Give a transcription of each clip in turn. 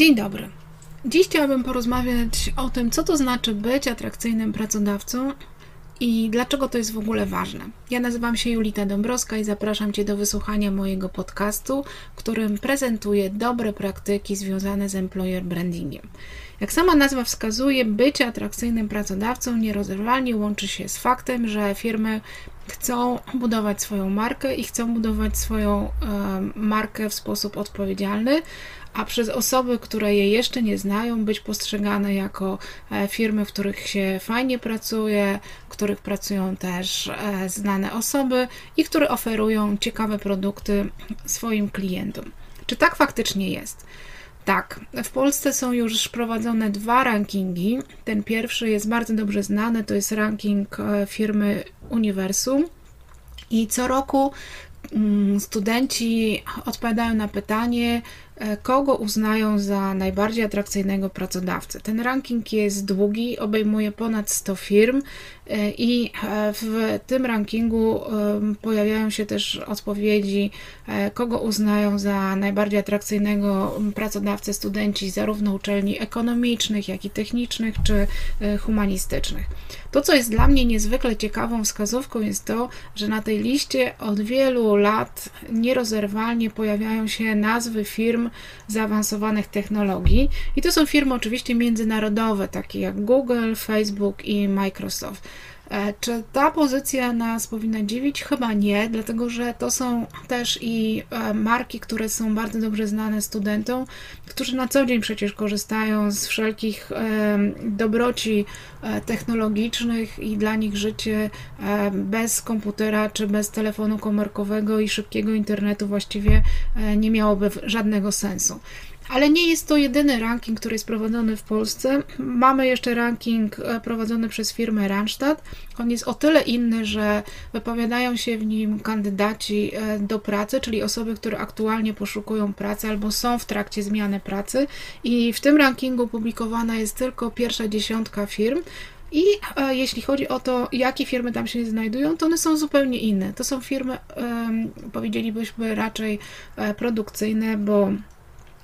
Dzień dobry. Dziś chciałabym porozmawiać o tym, co to znaczy być atrakcyjnym pracodawcą i dlaczego to jest w ogóle ważne. Ja nazywam się Julita Dąbrowska i zapraszam Cię do wysłuchania mojego podcastu, w którym prezentuję dobre praktyki związane z employer brandingiem. Jak sama nazwa wskazuje, bycie atrakcyjnym pracodawcą nierozerwalnie łączy się z faktem, że firmy chcą budować swoją markę i chcą budować swoją e, markę w sposób odpowiedzialny, a przez osoby, które je jeszcze nie znają, być postrzegane jako e, firmy, w których się fajnie pracuje, w których pracują też e, znane osoby i które oferują ciekawe produkty swoim klientom. Czy tak faktycznie jest? Tak, w Polsce są już prowadzone dwa rankingi. Ten pierwszy jest bardzo dobrze znany, to jest ranking e, firmy Uniwersum. I co roku mm, studenci odpowiadają na pytanie, kogo uznają za najbardziej atrakcyjnego pracodawcę. Ten ranking jest długi, obejmuje ponad 100 firm e, i e, w tym rankingu pojawiają się też odpowiedzi, kogo uznają za najbardziej atrakcyjnego pracodawcę studenci zarówno uczelni ekonomicznych, jak i technicznych czy humanistycznych. To, co jest dla mnie niezwykle ciekawą wskazówką, jest to, że na tej liście od wielu lat nierozerwalnie pojawiają się nazwy firm, zaawansowanych technologii. I to są firmy oczywiście międzynarodowe, takie jak Google, Facebook i Microsoft. E, czy ta pozycja nas powinna dziwić? Chyba nie, dlatego że to są też i e, marki, które są bardzo dobrze znane studentom, którzy na co dzień przecież korzystają z wszelkich e, dobroci technologicznych i dla nich życie bez komputera czy bez telefonu komórkowego i szybkiego internetu właściwie nie miałoby żadnego sensu. Ale nie jest to jedyny ranking, który jest prowadzony w Polsce. Mamy jeszcze ranking e, prowadzony przez firmę Randstad. On jest o tyle inny, że wypowiadają się w nim kandydaci e, do pracy, czyli osoby, które aktualnie poszukują pracy albo są w trakcie zmiany pracy. I w tym rankingu publikowana jest tylko pierwsza dziesiątka firm. I e, jeśli chodzi o to, jakie firmy tam się znajdują, to one są zupełnie inne. To są firmy, e, powiedzielibyśmy, raczej e, produkcyjne, bo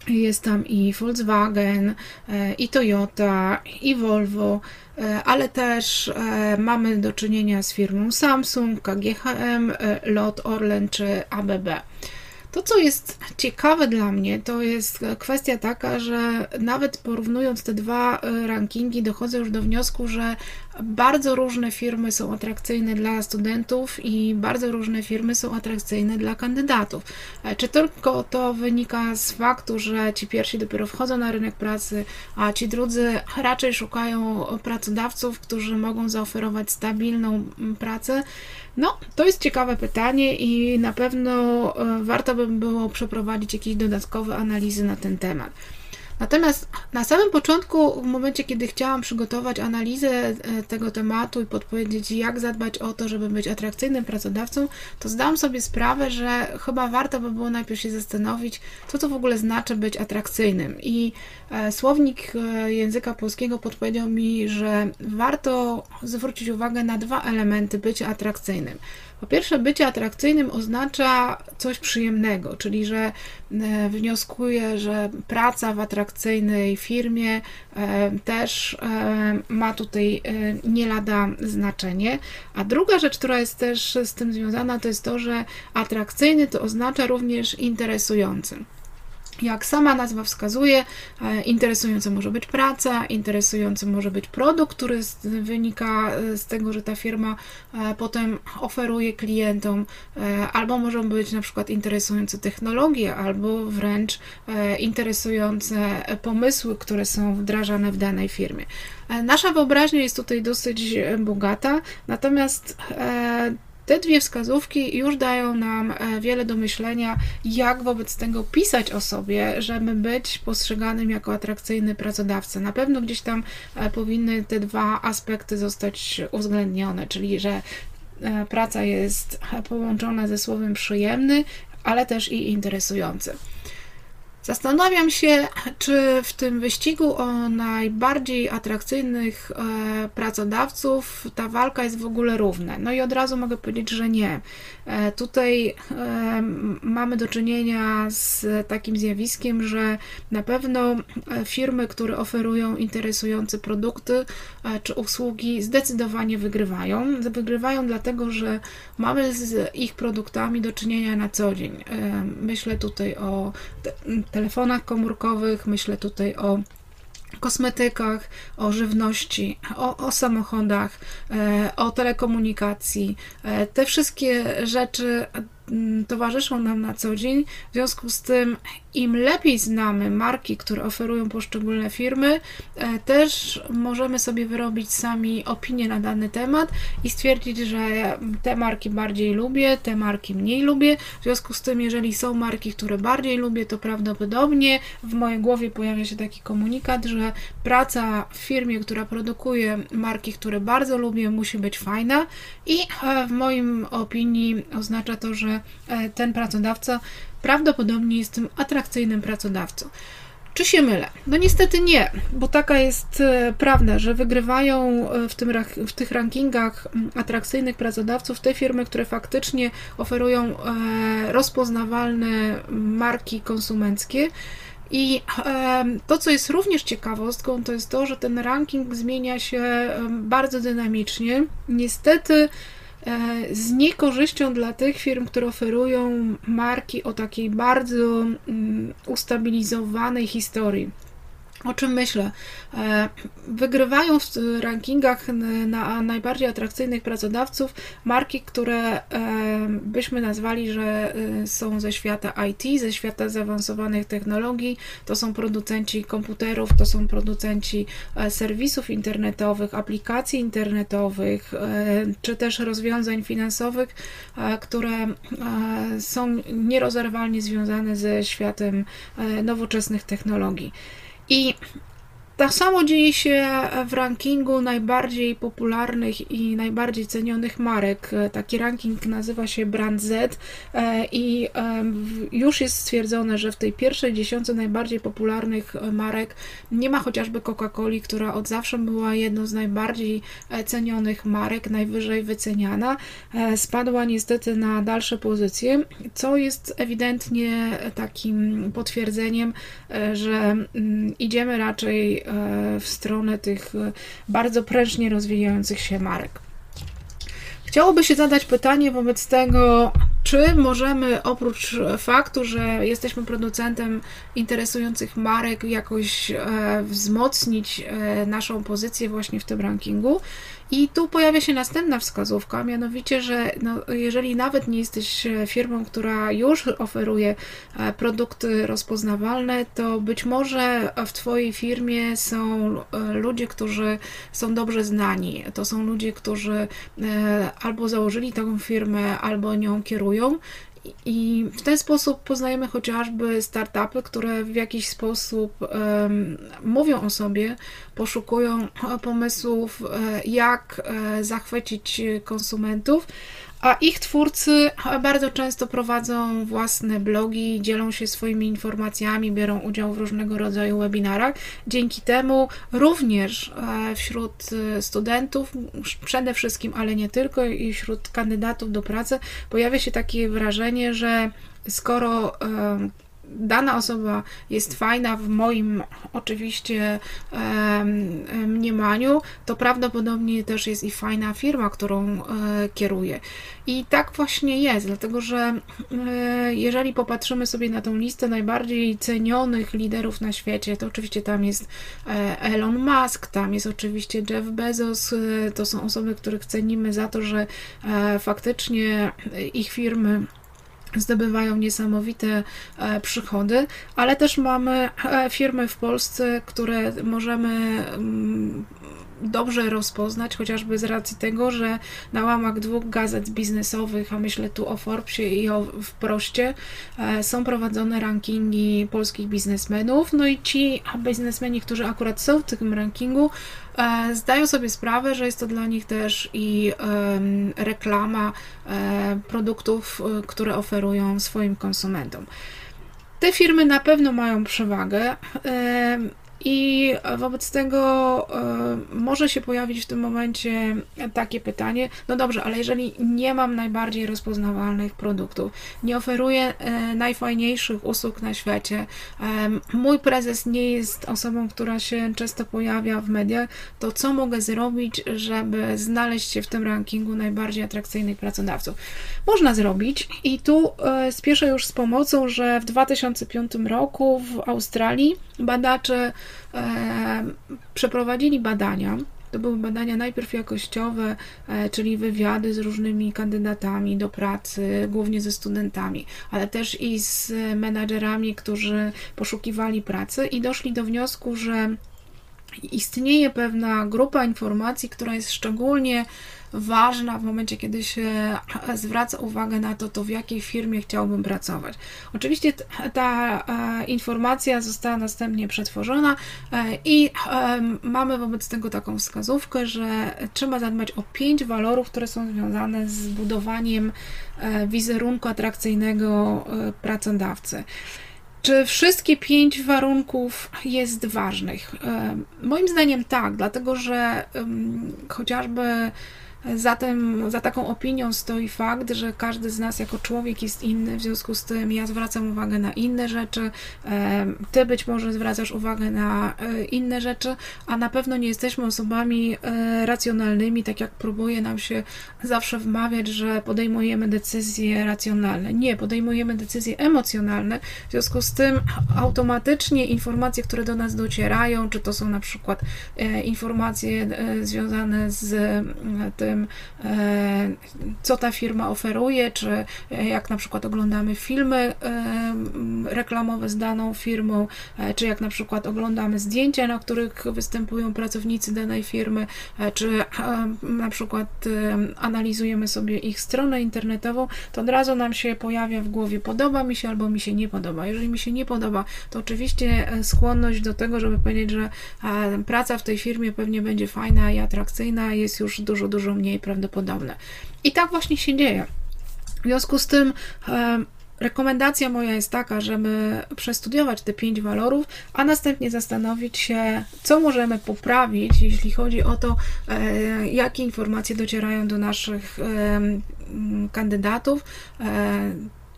jest tam i Volkswagen, e, i Toyota, i Volvo, e, ale też e, mamy do czynienia z firmą Samsung, KGHM, LOT, Orlen czy ABB. To, co jest ciekawe dla mnie, to jest kwestia taka, że nawet porównując te dwa rankingi, dochodzę już do wniosku, że bardzo różne firmy są atrakcyjne dla studentów i bardzo różne firmy są atrakcyjne dla kandydatów. E, czy tylko to wynika z faktu, że ci pierwsi dopiero wchodzą na rynek pracy, a ci drudzy raczej szukają pracodawców, którzy mogą zaoferować stabilną pracę? No, to jest ciekawe pytanie i na pewno e, warto by było przeprowadzić jakieś dodatkowe analizy na ten temat. Natomiast na samym początku, w momencie, kiedy chciałam przygotować analizę e, tego tematu i podpowiedzieć, jak zadbać o to, żeby być atrakcyjnym pracodawcą, to zdałam sobie sprawę, że chyba warto by było najpierw się zastanowić, co to w ogóle znaczy być atrakcyjnym. I e, słownik e, języka polskiego podpowiedział mi, że warto zwrócić uwagę na dwa elementy bycia atrakcyjnym. Po pierwsze, bycie atrakcyjnym oznacza coś przyjemnego, czyli że e, wnioskuję, że praca w atrakcyjnej firmie e, też e, ma tutaj nie lada znaczenie. A druga rzecz, która jest też z tym związana, to jest to, że atrakcyjny to oznacza również interesujący. Jak sama nazwa wskazuje, e, interesująca może być praca, interesujący może być produkt, który wynika e, z tego, że ta firma e, potem oferuje klientom, albo może być na przykład interesujące technologie, albo wręcz interesujące pomysły, które są wdrażane w danej firmie. Nasza wyobraźnia jest tutaj dosyć bogata, natomiast te dwie wskazówki już dają nam e, wiele do myślenia, jak wobec tego pisać o sobie, żeby być postrzeganym jako atrakcyjny pracodawca. Na pewno gdzieś tam e, powinny te dwa aspekty zostać uwzględnione, czyli że e, praca jest połączona ze słowem przyjemny, ale też i interesujący. Zastanawiam się, czy w tym wyścigu o najbardziej atrakcyjnych e, pracodawców ta walka jest w ogóle równa. No i od razu mogę powiedzieć, że nie. E, tutaj e, mamy do czynienia z takim zjawiskiem, że na pewno firmy, które oferują interesujące produkty czy usługi, zdecydowanie wygrywają. Wygrywają dlatego, że mamy z ich produktami do czynienia na co dzień. Myślę tutaj o telefonach komórkowych, myślę tutaj o kosmetykach, o żywności, o, o samochodach, e, o telekomunikacji. E, te wszystkie rzeczy towarzyszą nam na co dzień. W związku z tym im lepiej znamy marki, które oferują poszczególne firmy, e, też możemy sobie wyrobić sami opinię na dany temat i stwierdzić, że te marki bardziej lubię, te marki mniej lubię. W związku z tym, jeżeli są marki, które bardziej lubię, to prawdopodobnie w mojej głowie pojawia się taki komunikat, że praca w firmie, która produkuje marki, które bardzo lubię, musi być fajna i e, w moim opinii oznacza to, że e, ten pracodawca prawdopodobnie jest tym atrakcyjnym pracodawcą. Czy się mylę? No niestety nie, bo taka jest e, prawda, że wygrywają e, w, tym, w tych rankingach atrakcyjnych pracodawców te firmy, które faktycznie oferują rozpoznawalne marki konsumenckie. I to, co jest również ciekawostką, to jest to, że ten ranking zmienia się bardzo dynamicznie. Niestety z niekorzyścią dla tych firm, które oferują marki o takiej bardzo mm, ustabilizowanej historii. O czym myślę? E, wygrywają w rankingach na najbardziej atrakcyjnych pracodawców marki, które e, byśmy nazwali, że e, są ze świata IT, ze świata zaawansowanych technologii. To są producenci komputerów, to są producenci serwisów internetowych, aplikacji internetowych, czy też rozwiązań finansowych, które są nierozerwalnie związane ze światem nowoczesnych technologii. I tak samo dzieje się w rankingu najbardziej popularnych i najbardziej cenionych marek. Taki ranking nazywa się Brand Z e, i już jest stwierdzone, że w tej pierwszej dziesiątce najbardziej popularnych marek nie ma chociażby Coca-Coli, która od zawsze była jedną z najbardziej e, cenionych marek, najwyżej wyceniana. E, spadła niestety na dalsze pozycje, co jest ewidentnie takim potwierdzeniem, że mm, idziemy raczej E, w stronę tych e, bardzo prężnie rozwijających się marek. Chciałoby się zadać pytanie wobec tego, czy możemy oprócz faktu, że jesteśmy producentem interesujących marek, jakoś e, wzmocnić naszą pozycję właśnie w tym rankingu? I tu pojawia się następna wskazówka, mianowicie, że no, jeżeli nawet nie jesteś e, firmą, która już oferuje e, produkty rozpoznawalne, to być może w Twojej firmie są e, ludzie, którzy są dobrze znani. To są ludzie, którzy albo założyli taką firmę, albo nią kierują i w ten sposób poznajemy chociażby startupy, które w jakiś sposób um, mówią o sobie, poszukują pomysłów, e, jak e, zachwycić konsumentów, a ich twórcy bardzo często prowadzą własne blogi, dzielą się swoimi informacjami, biorą udział w różnego rodzaju webinarach. Dzięki temu również e, wśród studentów, przede wszystkim, ale nie tylko, i wśród kandydatów do pracy pojawia się takie wrażenie, że skoro dana osoba jest fajna w moim oczywiście mniemaniu, to prawdopodobnie też jest i fajna firma, którą e, kieruję. I tak właśnie jest, dlatego że e, jeżeli popatrzymy sobie na tą listę najbardziej cenionych liderów na świecie, to oczywiście tam jest e, Elon Musk, tam jest oczywiście Jeff Bezos, e, to są osoby, których cenimy za to, że faktycznie ich firmy zdobywają niesamowite e, przychody, ale też mamy e, firmy w Polsce, które możemy mm, dobrze rozpoznać, chociażby z racji tego, że na łamach dwóch gazet biznesowych, a myślę tu o Forbesie i o Wproście, e, są prowadzone rankingi polskich biznesmenów. No i ci biznesmeni, którzy akurat są w tym rankingu, e, zdają sobie sprawę, że jest to dla nich też i reklama e, produktów, które oferują swoim konsumentom. te firmy na pewno mają przewagę. I wobec tego y, może się pojawić w tym momencie takie pytanie: no dobrze, ale jeżeli nie mam najbardziej rozpoznawalnych produktów, nie oferuję y, najfajniejszych usług na świecie, y, mój prezes nie jest osobą, która się często pojawia w mediach, to co mogę zrobić, żeby znaleźć się w tym rankingu najbardziej atrakcyjnych pracodawców? Można zrobić, i tu spieszę już z pomocą, że w 2005 roku w Australii badacze przeprowadzili badania. To były badania najpierw jakościowe, e, czyli wywiady z różnymi kandydatami do pracy, głównie ze studentami, ale też i z menadżerami, którzy poszukiwali pracy i doszli do wniosku, że istnieje pewna grupa informacji, która jest szczególnie ważna w momencie, kiedy się zwraca uwagę na to, to w jakiej firmie chciałbym pracować. Oczywiście ta e, informacja została następnie przetworzona e, i e, mamy wobec tego taką wskazówkę, że trzeba zadbać o pięć walorów, które są związane z budowaniem wizerunku atrakcyjnego pracodawcy. Czy wszystkie pięć warunków jest ważnych? Moim zdaniem tak, dlatego że chociażby Zatem za taką opinią stoi fakt, że każdy z nas jako człowiek jest inny, w związku z tym ja zwracam uwagę na inne rzeczy, ty być może zwracasz uwagę na e, inne rzeczy, a na pewno nie jesteśmy osobami e, racjonalnymi, tak jak próbuje nam się zawsze wmawiać, że podejmujemy decyzje racjonalne. Nie, podejmujemy decyzje emocjonalne, w związku z tym automatycznie informacje, które do nas docierają, czy to są na przykład e, informacje związane z tym, tym, e, co ta firma oferuje, czy e, jak na przykład oglądamy filmy e, reklamowe z daną firmą, czy jak na przykład oglądamy zdjęcia, na których występują pracownicy danej firmy, czy na przykład analizujemy sobie ich stronę internetową, to od razu nam się pojawia w głowie podoba mi się albo mi się nie podoba. Jeżeli mi się nie podoba, to oczywiście skłonność do tego, żeby powiedzieć, że praca w tej firmie pewnie będzie fajna i atrakcyjna, jest już dużo, dużo mniej prawdopodobne. I tak właśnie się dzieje. W związku z tym rekomendacja moja jest taka, żeby przestudiować te pięć walorów, a następnie zastanowić się, co możemy poprawić, jeśli chodzi o to, e, jakie informacje docierają do naszych kandydatów. E,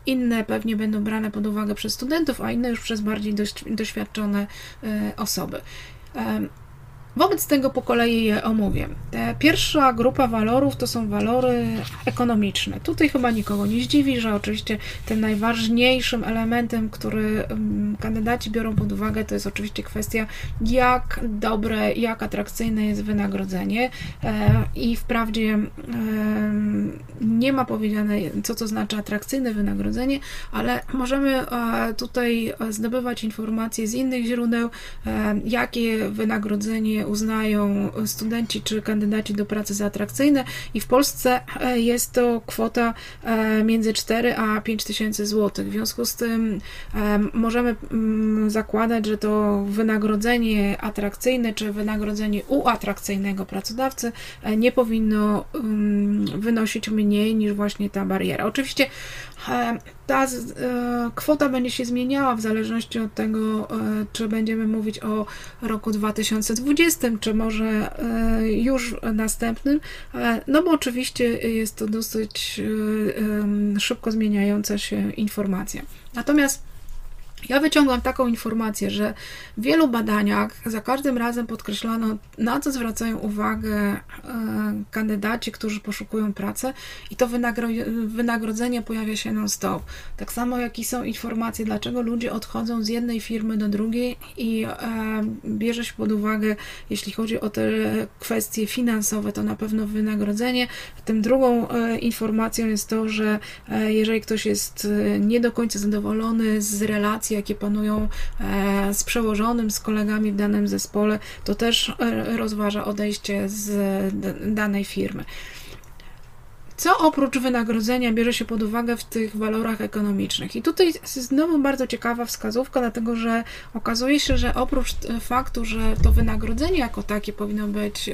inne pewnie będą brane pod uwagę przez studentów, a inne już przez bardziej doświadczone e, osoby. E, Wobec tego po kolei je omówię. Pierwsza grupa walorów to są walory ekonomiczne. Tutaj chyba nikogo nie zdziwi, że oczywiście tym najważniejszym elementem, który mm, kandydaci biorą pod uwagę, to jest oczywiście kwestia, jak dobre, jak atrakcyjne jest wynagrodzenie. E, I wprawdzie nie ma powiedziane, co to znaczy atrakcyjne wynagrodzenie, ale możemy e, tutaj zdobywać informacje z innych źródeł, e, jakie wynagrodzenie uznają studenci czy kandydaci do pracy za atrakcyjne i w Polsce e, jest to kwota e, między 4 a 5 tysięcy złotych. W związku z tym e, możemy mm, zakładać, że to wynagrodzenie atrakcyjne czy wynagrodzenie u atrakcyjnego pracodawcy nie powinno mm, wynosić mniej niż właśnie ta bariera. Oczywiście ta kwota będzie się zmieniała w zależności od tego, czy będziemy mówić o roku 2020, czy może e, już następnym, no bo oczywiście jest to dosyć szybko zmieniająca się informacja. Natomiast ja wyciągam taką informację, że w wielu badaniach za każdym razem podkreślano, na co zwracają uwagę e, kandydaci, którzy poszukują pracy, i to wynagrodzenie pojawia się non-stop. Tak samo jak i są informacje, dlaczego ludzie odchodzą z jednej firmy do drugiej, i e, bierze się pod uwagę, jeśli chodzi o te kwestie finansowe, to na pewno wynagrodzenie. Tym drugą e, informacją jest to, że jeżeli ktoś jest nie do końca zadowolony z relacji, relacje, jakie panują e, z przełożonym, z kolegami w danym zespole, to też e, rozważa odejście z danej firmy. co oprócz wynagrodzenia bierze się pod uwagę w tych walorach ekonomicznych? I tutaj znowu bardzo ciekawa wskazówka, dlatego że okazuje się, że oprócz faktu, że to wynagrodzenie jako takie powinno być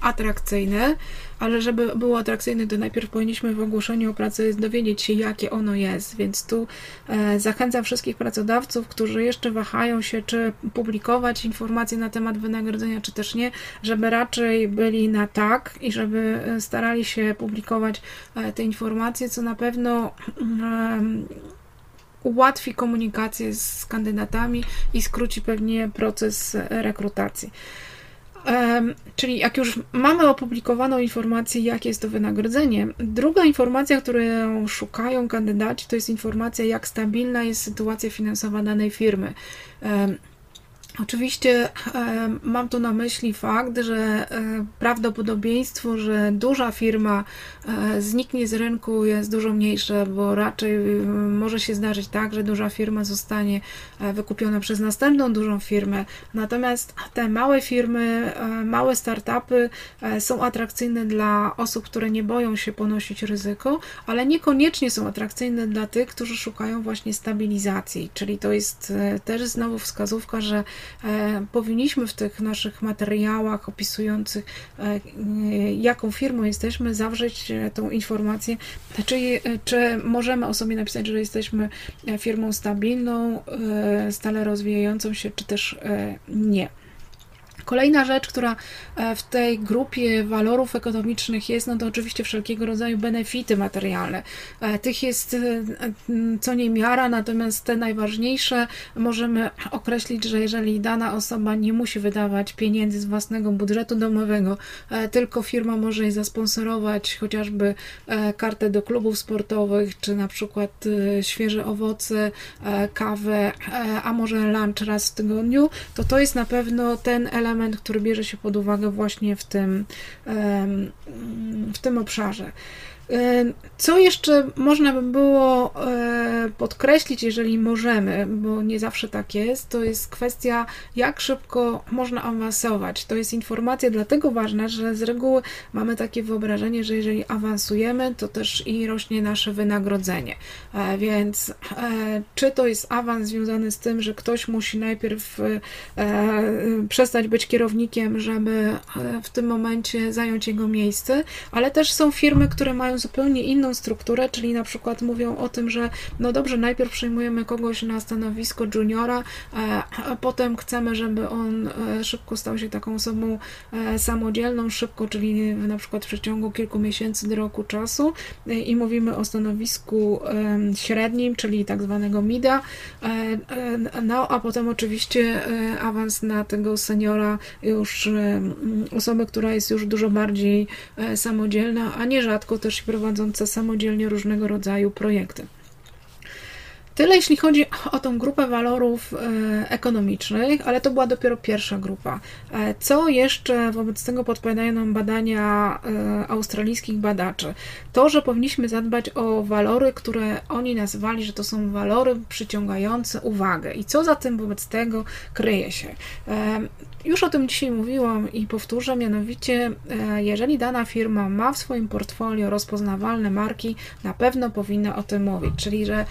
atrakcyjne, ale żeby było atrakcyjne, to najpierw powinniśmy w ogłoszeniu o pracy dowiedzieć się, jakie ono jest. Więc tu e, zachęcam wszystkich pracodawców, którzy jeszcze wahają się, czy publikować informacje na temat wynagrodzenia, czy też nie, żeby raczej byli na tak i żeby e, starali się publikować e, te informacje, co na pewno ułatwi komunikację z kandydatami i skróci pewnie proces rekrutacji. Czyli jak już mamy opublikowaną informację, jakie jest to wynagrodzenie, druga informacja, którą szukają kandydaci, to jest informacja, jak stabilna jest sytuacja finansowa danej firmy. Oczywiście e, mam tu na myśli fakt, że e, prawdopodobieństwo, że duża firma e, zniknie z rynku jest dużo mniejsze, bo raczej może się zdarzyć tak, że duża firma zostanie wykupiona przez następną dużą firmę. Natomiast te małe firmy, małe startupy są atrakcyjne dla osób, które nie boją się ponosić ryzyko, ale niekoniecznie są atrakcyjne dla tych, którzy szukają właśnie stabilizacji. Czyli to jest też znowu wskazówka, że powinniśmy w tych naszych materiałach opisujących, e, jaką firmą jesteśmy, zawrzeć e, tą informację, czy, czy możemy o sobie napisać, że jesteśmy firmą stabilną, stale rozwijającą się, czy też nie. Kolejna rzecz, która e, w tej grupie walorów ekonomicznych jest, no to oczywiście wszelkiego rodzaju benefity materialne. E, tych jest e, co niemiara, natomiast te najważniejsze możemy określić, że jeżeli dana osoba nie musi wydawać pieniędzy z własnego budżetu domowego, tylko firma może jej zasponsorować chociażby kartę do klubów sportowych, czy na przykład świeże owoce, kawę, a może lunch raz w tygodniu, to to jest na pewno ten element, element, który bierze się pod uwagę właśnie w tym, w tym obszarze. Co jeszcze można by było e, podkreślić, jeżeli możemy, bo nie zawsze tak jest, to jest kwestia, jak szybko można awansować. To jest informacja dlatego ważna, że z reguły mamy takie wyobrażenie, że jeżeli awansujemy, to też i rośnie nasze wynagrodzenie. E, więc e, czy to jest awans związany z tym, że ktoś musi najpierw przestać być kierownikiem, żeby w tym momencie zająć jego miejsce, ale też są firmy, które mają zupełnie inną strukturę, czyli na przykład mówią o tym, że no dobrze, najpierw przyjmujemy kogoś na stanowisko juniora, e, a potem chcemy, żeby on e, szybko stał się taką osobą e, samodzielną, szybko, czyli na przykład w przeciągu kilku miesięcy do roku czasu. I mówimy o stanowisku średnim, czyli tak zwanego MIDA, no a potem oczywiście awans na tego seniora, już osobę, która jest już dużo bardziej samodzielna, a nierzadko też prowadzące samodzielnie różnego rodzaju projekty. Tyle jeśli chodzi o tą grupę walorów e, ekonomicznych, ale to była dopiero pierwsza grupa. E, co jeszcze wobec tego podpowiadają nam badania e, australijskich badaczy? To, że powinniśmy zadbać o walory, które oni nazwali, że to są walory przyciągające uwagę. I co za tym wobec tego kryje się? Już o tym dzisiaj mówiłam i powtórzę, mianowicie, jeżeli dana firma ma w swoim portfolio rozpoznawalne marki, na pewno powinna o tym mówić. Czyli, że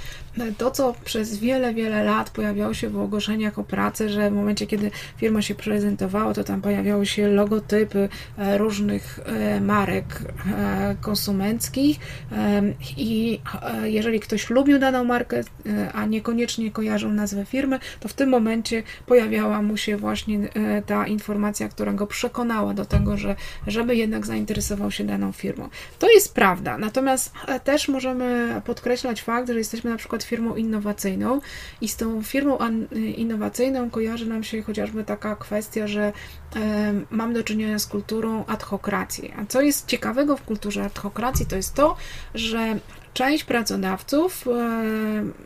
to, co przez wiele, wiele lat pojawiało się w ogłoszeniach o pracę, że w momencie, kiedy firma się prezentowała, to tam pojawiały się logotypy e, różnych e, marek e, konsumenckich i jeżeli ktoś lubił daną markę, a niekoniecznie kojarzył nazwę firmy, to w tym momencie pojawiała mu się właśnie ta informacja, która go przekonała do tego, że żeby jednak zainteresował się daną firmą. To jest prawda, natomiast też możemy podkreślać fakt, że jesteśmy na przykład firmą innowacyjną i z tą firmą innowacyjną kojarzy nam się chociażby taka kwestia, że mam do czynienia z kulturą adhokracji. A co jest ciekawego w kulturze adhokracji, to jest to, że część pracodawców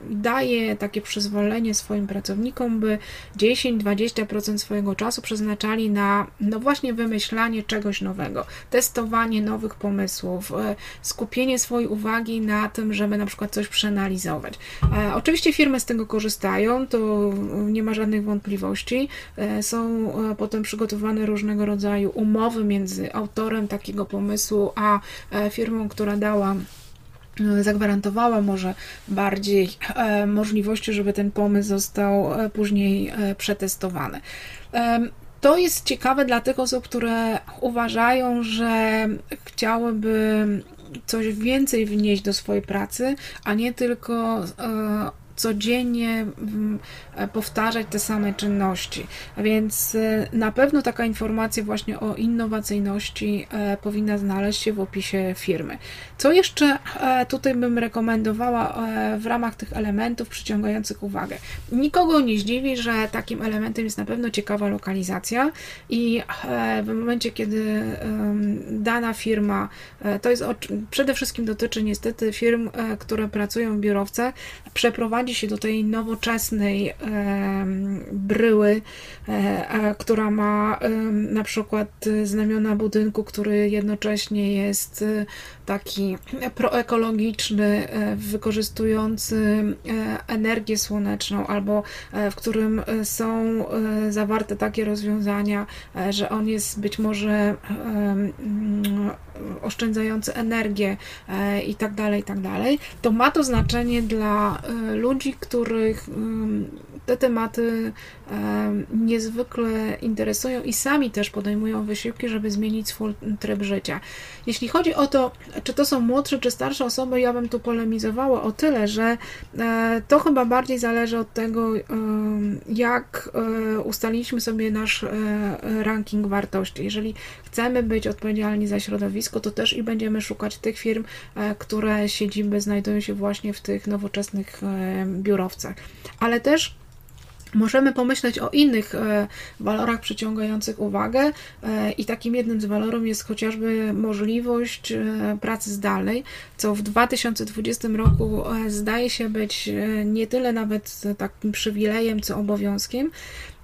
daje takie przyzwolenie swoim pracownikom, by 10-20% swojego czasu przeznaczali na no właśnie wymyślanie czegoś nowego, testowanie nowych pomysłów, skupienie swojej uwagi na tym, żeby na przykład coś przeanalizować. Oczywiście firmy z tego korzystają, to nie ma żadnych wątpliwości. Są potem przygotowane różnego rodzaju umowy między autorem takiego pomysłu a firmą, która dała zagwarantowała może bardziej możliwości, żeby ten pomysł został później przetestowany. To jest ciekawe dla tych osób, które uważają, że chciałyby coś więcej wnieść do swojej pracy, a nie tylko codziennie mm, e, powtarzać te same czynności. A więc e, na pewno taka informacja właśnie o innowacyjności e, powinna znaleźć się w opisie firmy. Co jeszcze tutaj bym rekomendowała w ramach tych elementów przyciągających uwagę? Nikogo nie zdziwi, że takim elementem jest na pewno ciekawa lokalizacja i w momencie, kiedy dana firma, to jest przede wszystkim dotyczy niestety firm, które pracują w biurowcach, przeprowadzi prowadzi się do tej nowoczesnej bryły, e, która ma na przykład znamiona budynku, który jednocześnie jest e, taki proekologiczny, e, wykorzystujący energię słoneczną, albo w którym są zawarte takie rozwiązania, że on jest być może oszczędzający energię i tak dalej, i tak dalej, to ma to znaczenie dla ludzi, ludzi, których te tematy niezwykle interesują i sami też podejmują wysiłki, żeby zmienić swój tryb życia. Jeśli chodzi o to, czy to są młodsze czy starsze osoby, ja bym tu polemizowała o tyle, że e, to chyba bardziej zależy od tego, jak e, ustaliliśmy sobie nasz e, ranking wartości. Jeżeli chcemy być odpowiedzialni za środowisko, to też i będziemy szukać tych firm, które siedziby znajdują się właśnie w tych nowoczesnych biurowcach. Ale też Możemy pomyśleć o innych e, walorach przyciągających uwagę e, i takim jednym z walorów jest chociażby możliwość e, pracy zdalnej, co w 2020 roku zdaje się być nie tyle nawet takim przywilejem, co obowiązkiem.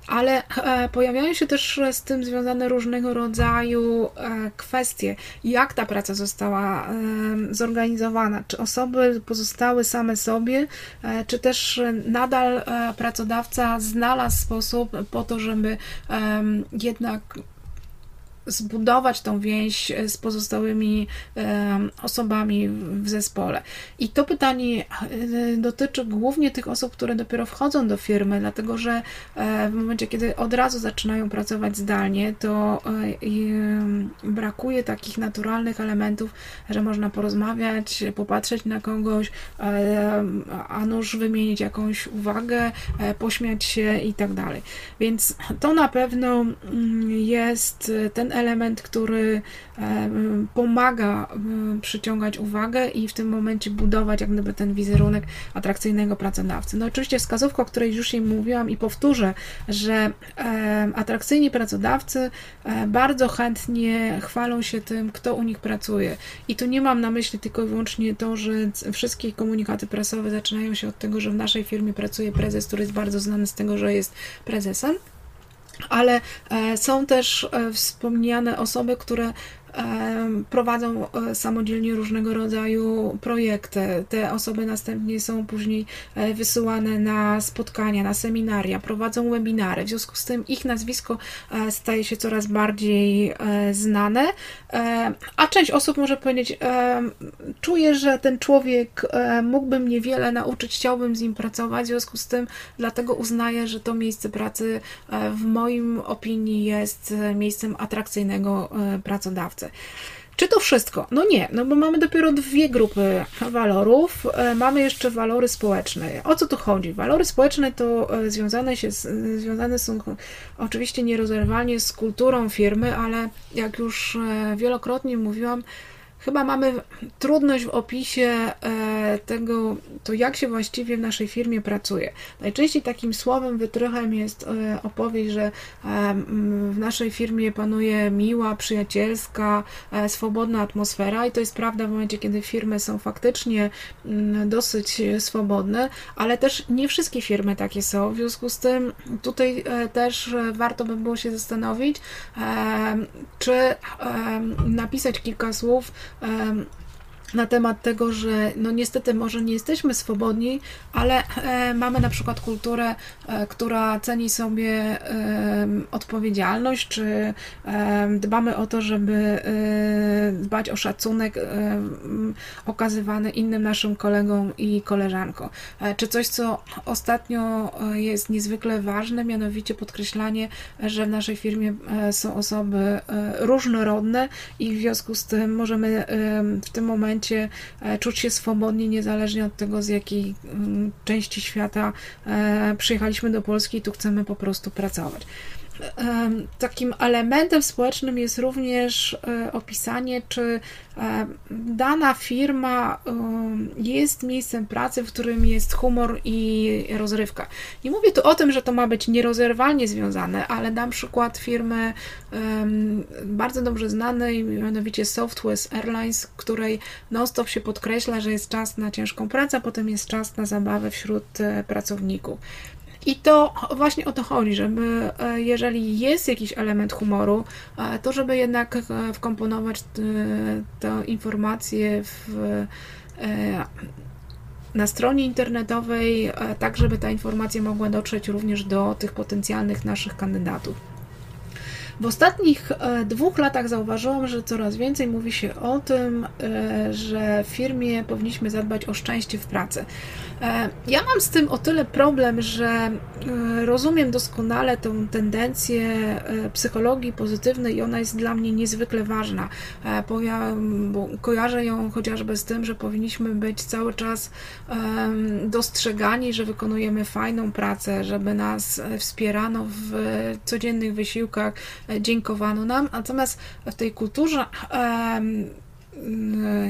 Ale e, pojawiają się też z tym związane różnego rodzaju e, kwestie, jak ta praca została e, zorganizowana, czy osoby pozostały same sobie, czy też nadal pracodawca znalazł sposób po to, żeby jednak zbudować tą więź e, z pozostałymi e, osobami w zespole. I to pytanie e, dotyczy głównie tych osób, które dopiero wchodzą do firmy, dlatego że w momencie, kiedy od razu zaczynają pracować zdalnie, to brakuje takich naturalnych elementów, że można porozmawiać, popatrzeć na kogoś, a nuż wymienić jakąś uwagę, pośmiać się i tak dalej. Więc to na pewno mm, jest ten element, który e, pomaga e, przyciągać uwagę i w tym momencie budować jak gdyby ten wizerunek atrakcyjnego pracodawcy. No oczywiście wskazówka, o której już jej mówiłam i powtórzę, że e, atrakcyjni pracodawcy bardzo chętnie chwalą się tym, kto u nich pracuje. I tu nie mam na myśli tylko i wyłącznie to, że wszystkie komunikaty prasowe zaczynają się od tego, że w naszej firmie pracuje prezes, który jest bardzo znany z tego, że jest prezesem, ale e, są też e, wspomniane osoby, które prowadzą e, samodzielnie różnego rodzaju projekty. Te osoby następnie są później e, wysyłane na spotkania, na seminaria, prowadzą webinary. W związku z tym ich nazwisko e, staje się coraz bardziej znane, a część osób może powiedzieć: Czuję, że ten człowiek mógłby mnie wiele nauczyć, chciałbym z nim pracować, w związku z tym dlatego uznaję, że to miejsce pracy w moim opinii jest miejscem atrakcyjnego pracodawcy. Czy to wszystko? No nie, no bo mamy dopiero dwie grupy walorów. E, mamy jeszcze walory społeczne. O co tu chodzi? Walory społeczne to e, związane, się związane są oczywiście nierozerwalnie z kulturą firmy, ale jak już e, wielokrotnie mówiłam, chyba mamy trudność w opisie tego, to jak się właściwie w naszej firmie pracuje. Najczęściej takim słowem wytrychem jest opowieść, że w naszej firmie panuje miła, przyjacielska, swobodna atmosfera i to jest prawda w momencie, kiedy firmy są faktycznie mm, dosyć swobodne, ale też nie wszystkie firmy takie są. W związku z tym tutaj e, też e, warto by było się zastanowić, e, czy napisać kilka słów Um, na temat tego, że no niestety może nie jesteśmy swobodni, ale e, mamy na przykład kulturę, e, która ceni sobie e, odpowiedzialność, czy dbamy o to, żeby dbać o szacunek okazywany innym naszym kolegom i koleżankom. Czy coś, co ostatnio jest niezwykle ważne, mianowicie podkreślanie, że w naszej firmie są osoby różnorodne i w związku z tym możemy w tym momencie momencie e, czuć się swobodnie, niezależnie od tego, z jakiej mm, części świata e, przyjechaliśmy do Polski i tu chcemy po prostu pracować. Takim elementem społecznym jest również e, opisanie, czy e, dana firma jest miejscem pracy, w którym jest humor i rozrywka. Nie mówię tu o tym, że to ma być nierozerwalnie związane, ale dam przykład firmy bardzo dobrze znanej, mianowicie Southwest Airlines, której non-stop się podkreśla, że jest czas na ciężką pracę, a potem jest czas na zabawę wśród e, pracowników. I to właśnie o to chodzi, żeby e, jeżeli jest jakiś element humoru, e, to żeby jednak e, wkomponować tę informację w, na stronie internetowej, tak żeby ta informacja mogła dotrzeć również do tych potencjalnych naszych kandydatów. W ostatnich dwóch latach zauważyłam, że coraz więcej mówi się o tym, że w firmie powinniśmy zadbać o szczęście w pracy. E, ja mam z tym o tyle problem, że rozumiem doskonale tę tendencję psychologii pozytywnej i ona jest dla mnie niezwykle ważna, kojarzę ją chociażby z tym, że powinniśmy być cały czas dostrzegani, że wykonujemy fajną pracę, żeby nas wspierano w codziennych wysiłkach, dziękowano nam, natomiast w tej kulturze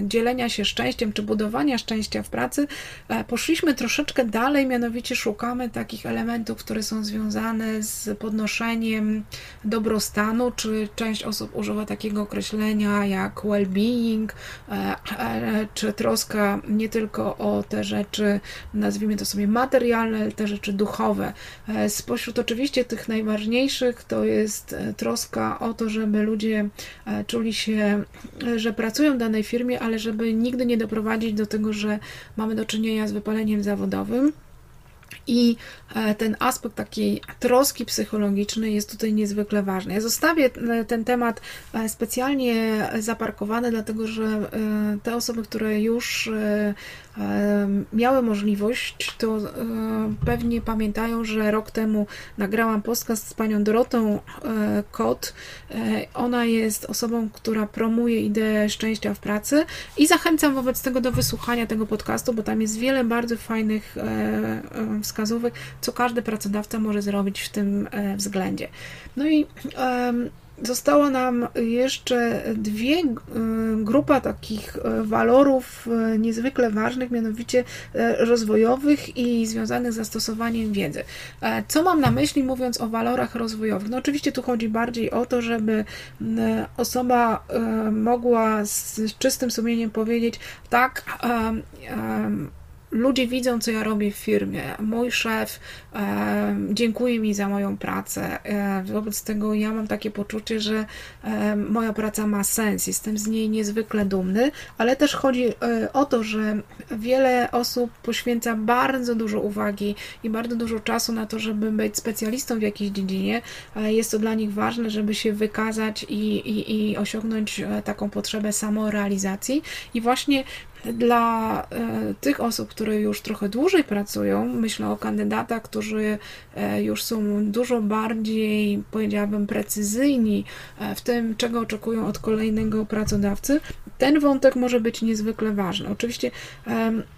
dzielenia się szczęściem, czy budowania szczęścia w pracy, e, poszliśmy troszeczkę dalej, mianowicie szukamy takich elementów, które są związane z podnoszeniem dobrostanu, czy część osób używa takiego określenia jak well-being, e, e, czy troska nie tylko o te rzeczy, nazwijmy to sobie materialne, ale te rzeczy duchowe. Spośród oczywiście tych najważniejszych to jest troska o to, żeby ludzie czuli się, że pracują danej firmie, ale żeby nigdy nie doprowadzić do tego, że mamy do czynienia z wypaleniem zawodowym. I e, ten aspekt takiej troski psychologicznej jest tutaj niezwykle ważny. Ja zostawię e, ten temat e, specjalnie zaparkowany, dlatego że te osoby, które już miały możliwość, to pewnie pamiętają, że rok temu nagrałam podcast z panią Dorotą Kot. Ona jest osobą, która promuje ideę szczęścia w pracy i zachęcam wobec tego do wysłuchania tego podcastu, bo tam jest wiele bardzo fajnych wskazówek, co każdy pracodawca może zrobić w tym e, względzie. No i Zostało nam jeszcze dwie e, grupa takich e, walorów niezwykle ważnych, mianowicie rozwojowych i związanych z zastosowaniem wiedzy. Co mam na myśli mówiąc o walorach rozwojowych? No oczywiście tu chodzi bardziej o to, żeby osoba mogła z czystym sumieniem powiedzieć tak, ludzie widzą, co ja robię w firmie. Mój szef e, dziękuję mi za moją pracę. E, wobec tego ja mam takie poczucie, że e, moja praca ma sens, jestem z niej niezwykle dumny, ale też chodzi e, o to, że wiele osób poświęca bardzo dużo uwagi i bardzo dużo czasu na to, żeby być specjalistą w jakiejś dziedzinie. E, jest to dla nich ważne, żeby się wykazać i, i, i osiągnąć e, taką potrzebę samorealizacji. I właśnie dla e, tych osób, które już trochę dłużej pracują, myślę o kandydatach, którzy e, już są dużo bardziej, powiedziałabym, precyzyjni e, w tym, czego oczekują od kolejnego pracodawcy, ten wątek może być niezwykle ważny. Oczywiście,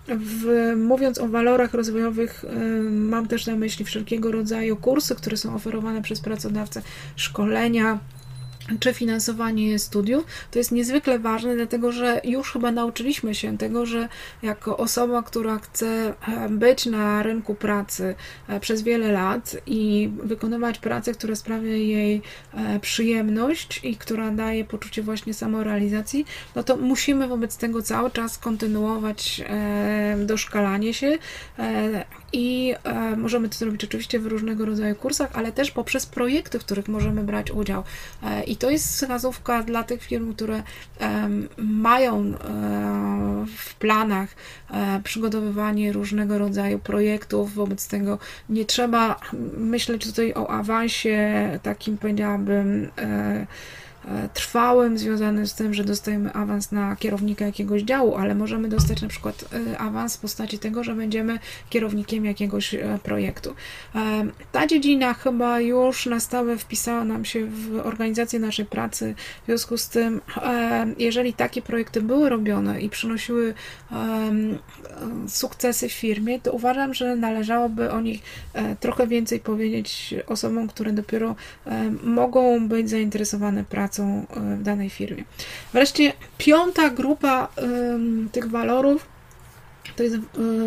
w, mówiąc o walorach rozwojowych, mam też na myśli wszelkiego rodzaju kursy, które są oferowane przez pracodawcę, szkolenia czy finansowanie studiów, to jest niezwykle ważne, dlatego że już chyba nauczyliśmy się tego, że jako osoba, która chce e, być na rynku pracy e, przez wiele lat i wykonywać pracę, która sprawia jej e, przyjemność i która daje poczucie właśnie samorealizacji, no to musimy wobec tego cały czas kontynuować doszkalanie się i możemy to zrobić oczywiście w różnego rodzaju kursach, ale też poprzez projekty, w których możemy brać udział. I i to jest wskazówka dla tych firm, które mają e, w planach e, przygotowywanie różnego rodzaju projektów. Wobec tego nie trzeba myśleć tutaj o awansie takim, powiedziałabym, e, E, trwałym, związanym z tym, że dostajemy awans na kierownika jakiegoś działu, ale możemy dostać na przykład e, awans w postaci tego, że będziemy kierownikiem jakiegoś e, projektu. Ta dziedzina chyba już na stałe wpisała nam się w organizację naszej pracy, w związku z tym, jeżeli takie projekty były robione i przynosiły sukcesy firmie, to uważam, że należałoby o nich trochę więcej powiedzieć osobom, które dopiero mogą być zainteresowane pracą pracą e, w danej firmie. Wreszcie piąta grupa tych walorów to jest e,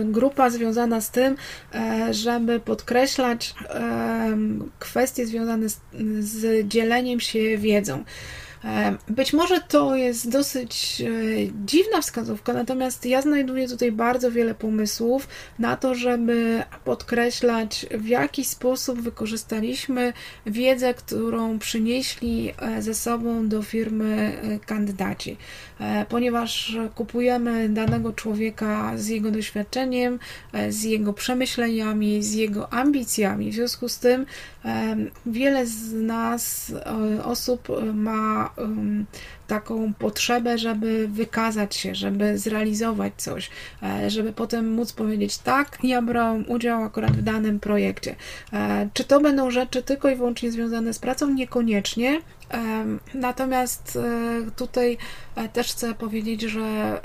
grupa związana z tym, e, żeby podkreślać kwestie związane z, z dzieleniem się wiedzą. Być może to jest dosyć e, dziwna wskazówka, natomiast ja znajduję tutaj bardzo wiele pomysłów na to, żeby podkreślać, w jaki sposób wykorzystaliśmy wiedzę, którą przynieśli e, ze sobą do firmy e, kandydaci. Ponieważ kupujemy danego człowieka z jego doświadczeniem, z jego przemyśleniami, z jego ambicjami. W związku z tym wiele z nas, osób ma taką potrzebę, żeby wykazać się, żeby zrealizować coś, e, żeby potem móc powiedzieć, tak, ja brałem udział akurat w danym projekcie. E, czy to będą rzeczy tylko i wyłącznie związane z pracą? Niekoniecznie. Natomiast e, tutaj też chcę powiedzieć, że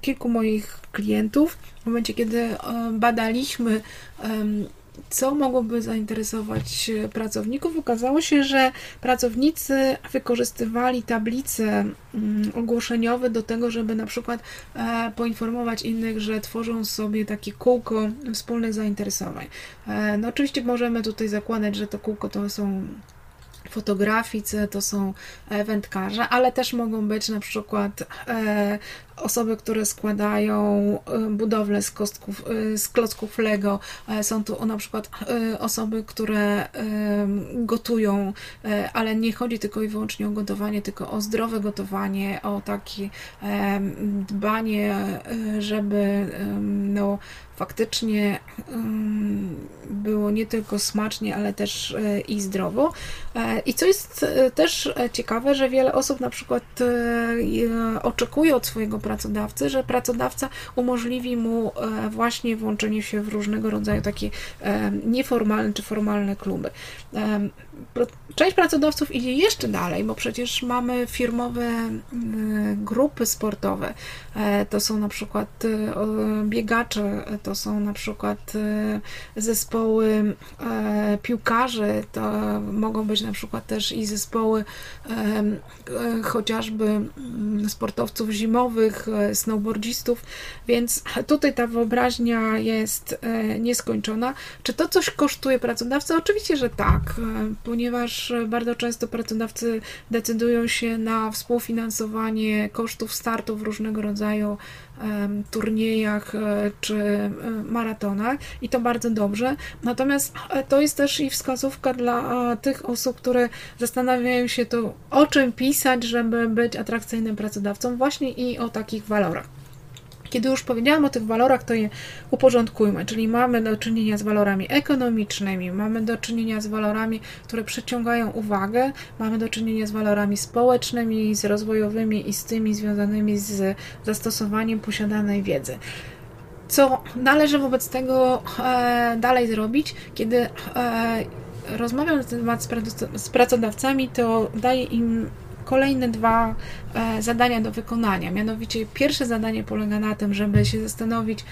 kilku moich klientów w momencie, kiedy badaliśmy co mogłoby zainteresować pracowników? Okazało się, że pracownicy wykorzystywali tablice mm, ogłoszeniowe do tego, żeby na przykład e, poinformować innych, że tworzą sobie takie kółko wspólnych zainteresowań. E, no oczywiście możemy tutaj zakładać, że to kółko to są fotograficy, to są wędkarze, ale też mogą być na przykład e, osoby, które składają y, budowlę z, kostków, y, z klocków Lego. E, są tu na przykład y, osoby, które gotują, e, ale nie chodzi tylko i wyłącznie o gotowanie, tylko o zdrowe gotowanie, o takie dbanie, żeby no, faktycznie było nie tylko smacznie, ale też e, i zdrowo. I co jest też ciekawe, że wiele osób na przykład oczekuje od swojego pracodawcy, że pracodawca umożliwi mu e, właśnie włączenie się w różnego rodzaju takie e, nieformalne czy formalne kluby. E, część pracodawców idzie jeszcze dalej, bo przecież mamy firmowe grupy sportowe. To są na przykład biegacze, to są na przykład zespoły piłkarzy, to mogą być na przykład też i zespoły chociażby sportowców zimowych, E, snowboardzistów, więc tutaj ta wyobraźnia jest e, nieskończona. Czy to coś kosztuje pracodawcę? Oczywiście, że tak, e, ponieważ bardzo często pracodawcy decydują się na współfinansowanie kosztów startów różnego rodzaju turniejach czy maratonach i to bardzo dobrze. Natomiast to jest też i wskazówka dla tych osób, które zastanawiają się to, o czym pisać, żeby być atrakcyjnym pracodawcą, właśnie i o takich walorach. Kiedy już powiedziałam o tych walorach, to je uporządkujmy, czyli mamy do czynienia z walorami ekonomicznymi, mamy do czynienia z walorami, które przyciągają uwagę, mamy do czynienia z walorami społecznymi, z rozwojowymi i z tymi związanymi z zastosowaniem posiadanej wiedzy. Co należy wobec tego e, dalej zrobić, kiedy e, rozmawiam na ten temat z pracodawcami, to daję im kolejne dwa e, zadania do wykonania. Mianowicie pierwsze zadanie polega na tym, żeby się zastanowić,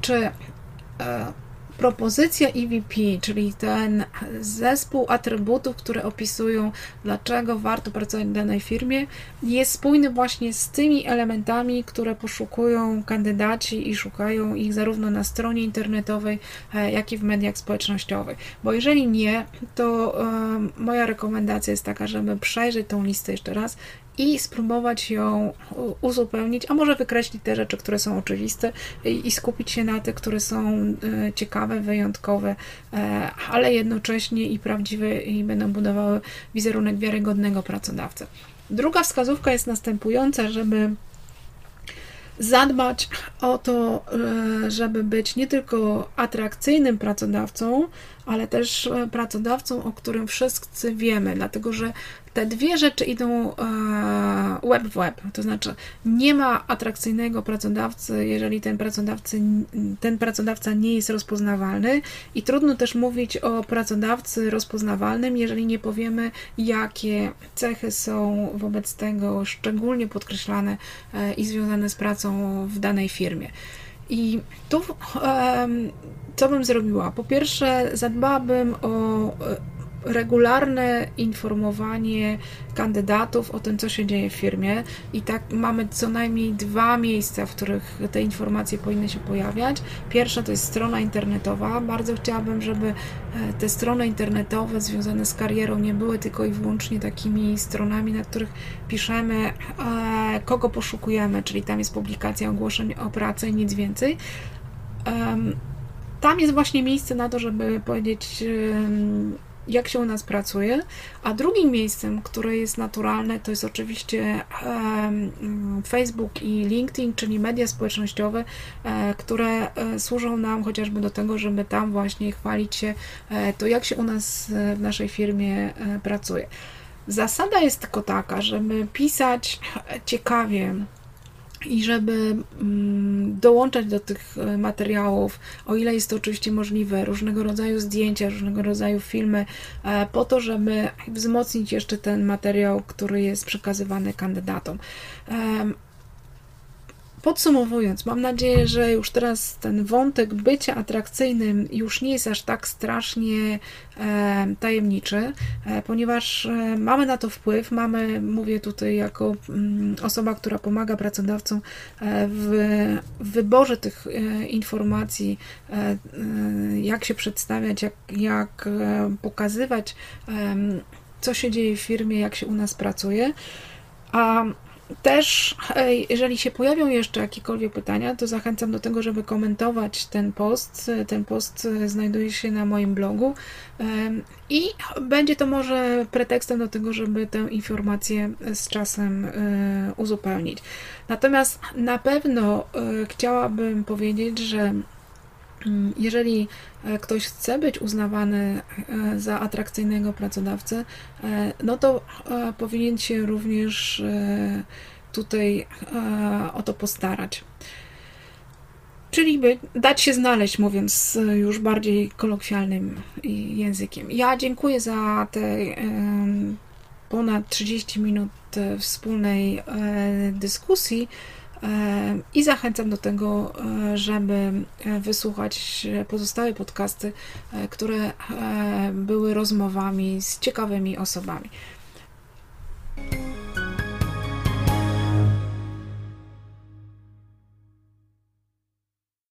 czy e, propozycja EVP, czyli ten zespół atrybutów, które opisują, dlaczego warto pracować w danej firmie, jest spójny właśnie z tymi elementami, które poszukują kandydaci i szukają ich zarówno na stronie internetowej, e, jak i w mediach społecznościowych. Bo jeżeli nie, to moja rekomendacja jest taka, żeby przejrzeć tą listę jeszcze raz i spróbować ją uzupełnić, a może wykreślić te rzeczy, które są oczywiste i skupić się na tych, które są e, ciekawe, wyjątkowe, e, ale jednocześnie i prawdziwe i będą budowały wizerunek wiarygodnego pracodawcy. Druga wskazówka jest następująca, żeby zadbać o to, e, żeby być nie tylko atrakcyjnym pracodawcą, ale też pracodawcą, o którym wszyscy wiemy, dlatego że te dwie rzeczy idą e, web w web, to znaczy nie ma atrakcyjnego pracodawcy, jeżeli ten, pracodawcy, ten pracodawca nie jest rozpoznawalny i trudno też mówić o pracodawcy rozpoznawalnym, jeżeli nie powiemy, jakie cechy są wobec tego szczególnie podkreślane e, i związane z pracą w danej firmie. I tu co bym zrobiła? Po pierwsze, zadbałabym o regularne informowanie kandydatów o tym, co się dzieje w firmie. I tak mamy co najmniej dwa miejsca, w których te informacje powinny się pojawiać. Pierwsza to jest strona internetowa. Bardzo chciałabym, żeby e, te strony internetowe związane z karierą nie były tylko i wyłącznie takimi stronami, na których piszemy, e, kogo poszukujemy, czyli tam jest publikacja ogłoszeń o pracę i nic więcej tam jest właśnie miejsce na to, żeby powiedzieć, jak się u nas pracuje. A drugim miejscem, które jest naturalne, to jest oczywiście Facebook i LinkedIn, czyli media społecznościowe, e, które e, służą nam chociażby do tego, żeby tam właśnie chwalić się e, to, jak się u nas w naszej firmie pracuje. Zasada jest tylko taka, żeby pisać ciekawie, i żeby mm, dołączać do tych e, materiałów, o ile jest to oczywiście możliwe, różnego rodzaju zdjęcia, różnego rodzaju filmy, e, po to, żeby wzmocnić jeszcze ten materiał, który jest przekazywany kandydatom. Podsumowując, mam nadzieję, że już teraz ten wątek bycia atrakcyjnym już nie jest aż tak strasznie e, tajemniczy, e, ponieważ e, mamy na to wpływ. Mamy, mówię tutaj jako mm, osoba, która pomaga pracodawcom e, w, w, wyborze tych e, informacji, e, jak się przedstawiać, jak, jak pokazywać, co się dzieje w firmie, jak się u nas pracuje. A też, jeżeli się pojawią jeszcze jakiekolwiek pytania, to zachęcam do tego, żeby komentować ten post. Ten post znajduje się na moim blogu i będzie to może pretekstem do tego, żeby tę informację z czasem e, uzupełnić. Natomiast na pewno e, chciałabym powiedzieć, że jeżeli e, ktoś chce być uznawany za atrakcyjnego pracodawcę, no to powinien się również tutaj e, o to postarać. Czyli by dać się znaleźć, mówiąc już bardziej kolokwialnym językiem. Ja dziękuję za te ponad 30 minut wspólnej e, dyskusji e, i zachęcam do tego, żeby wysłuchać pozostałe podcasty, które były rozmowami z ciekawymi osobami.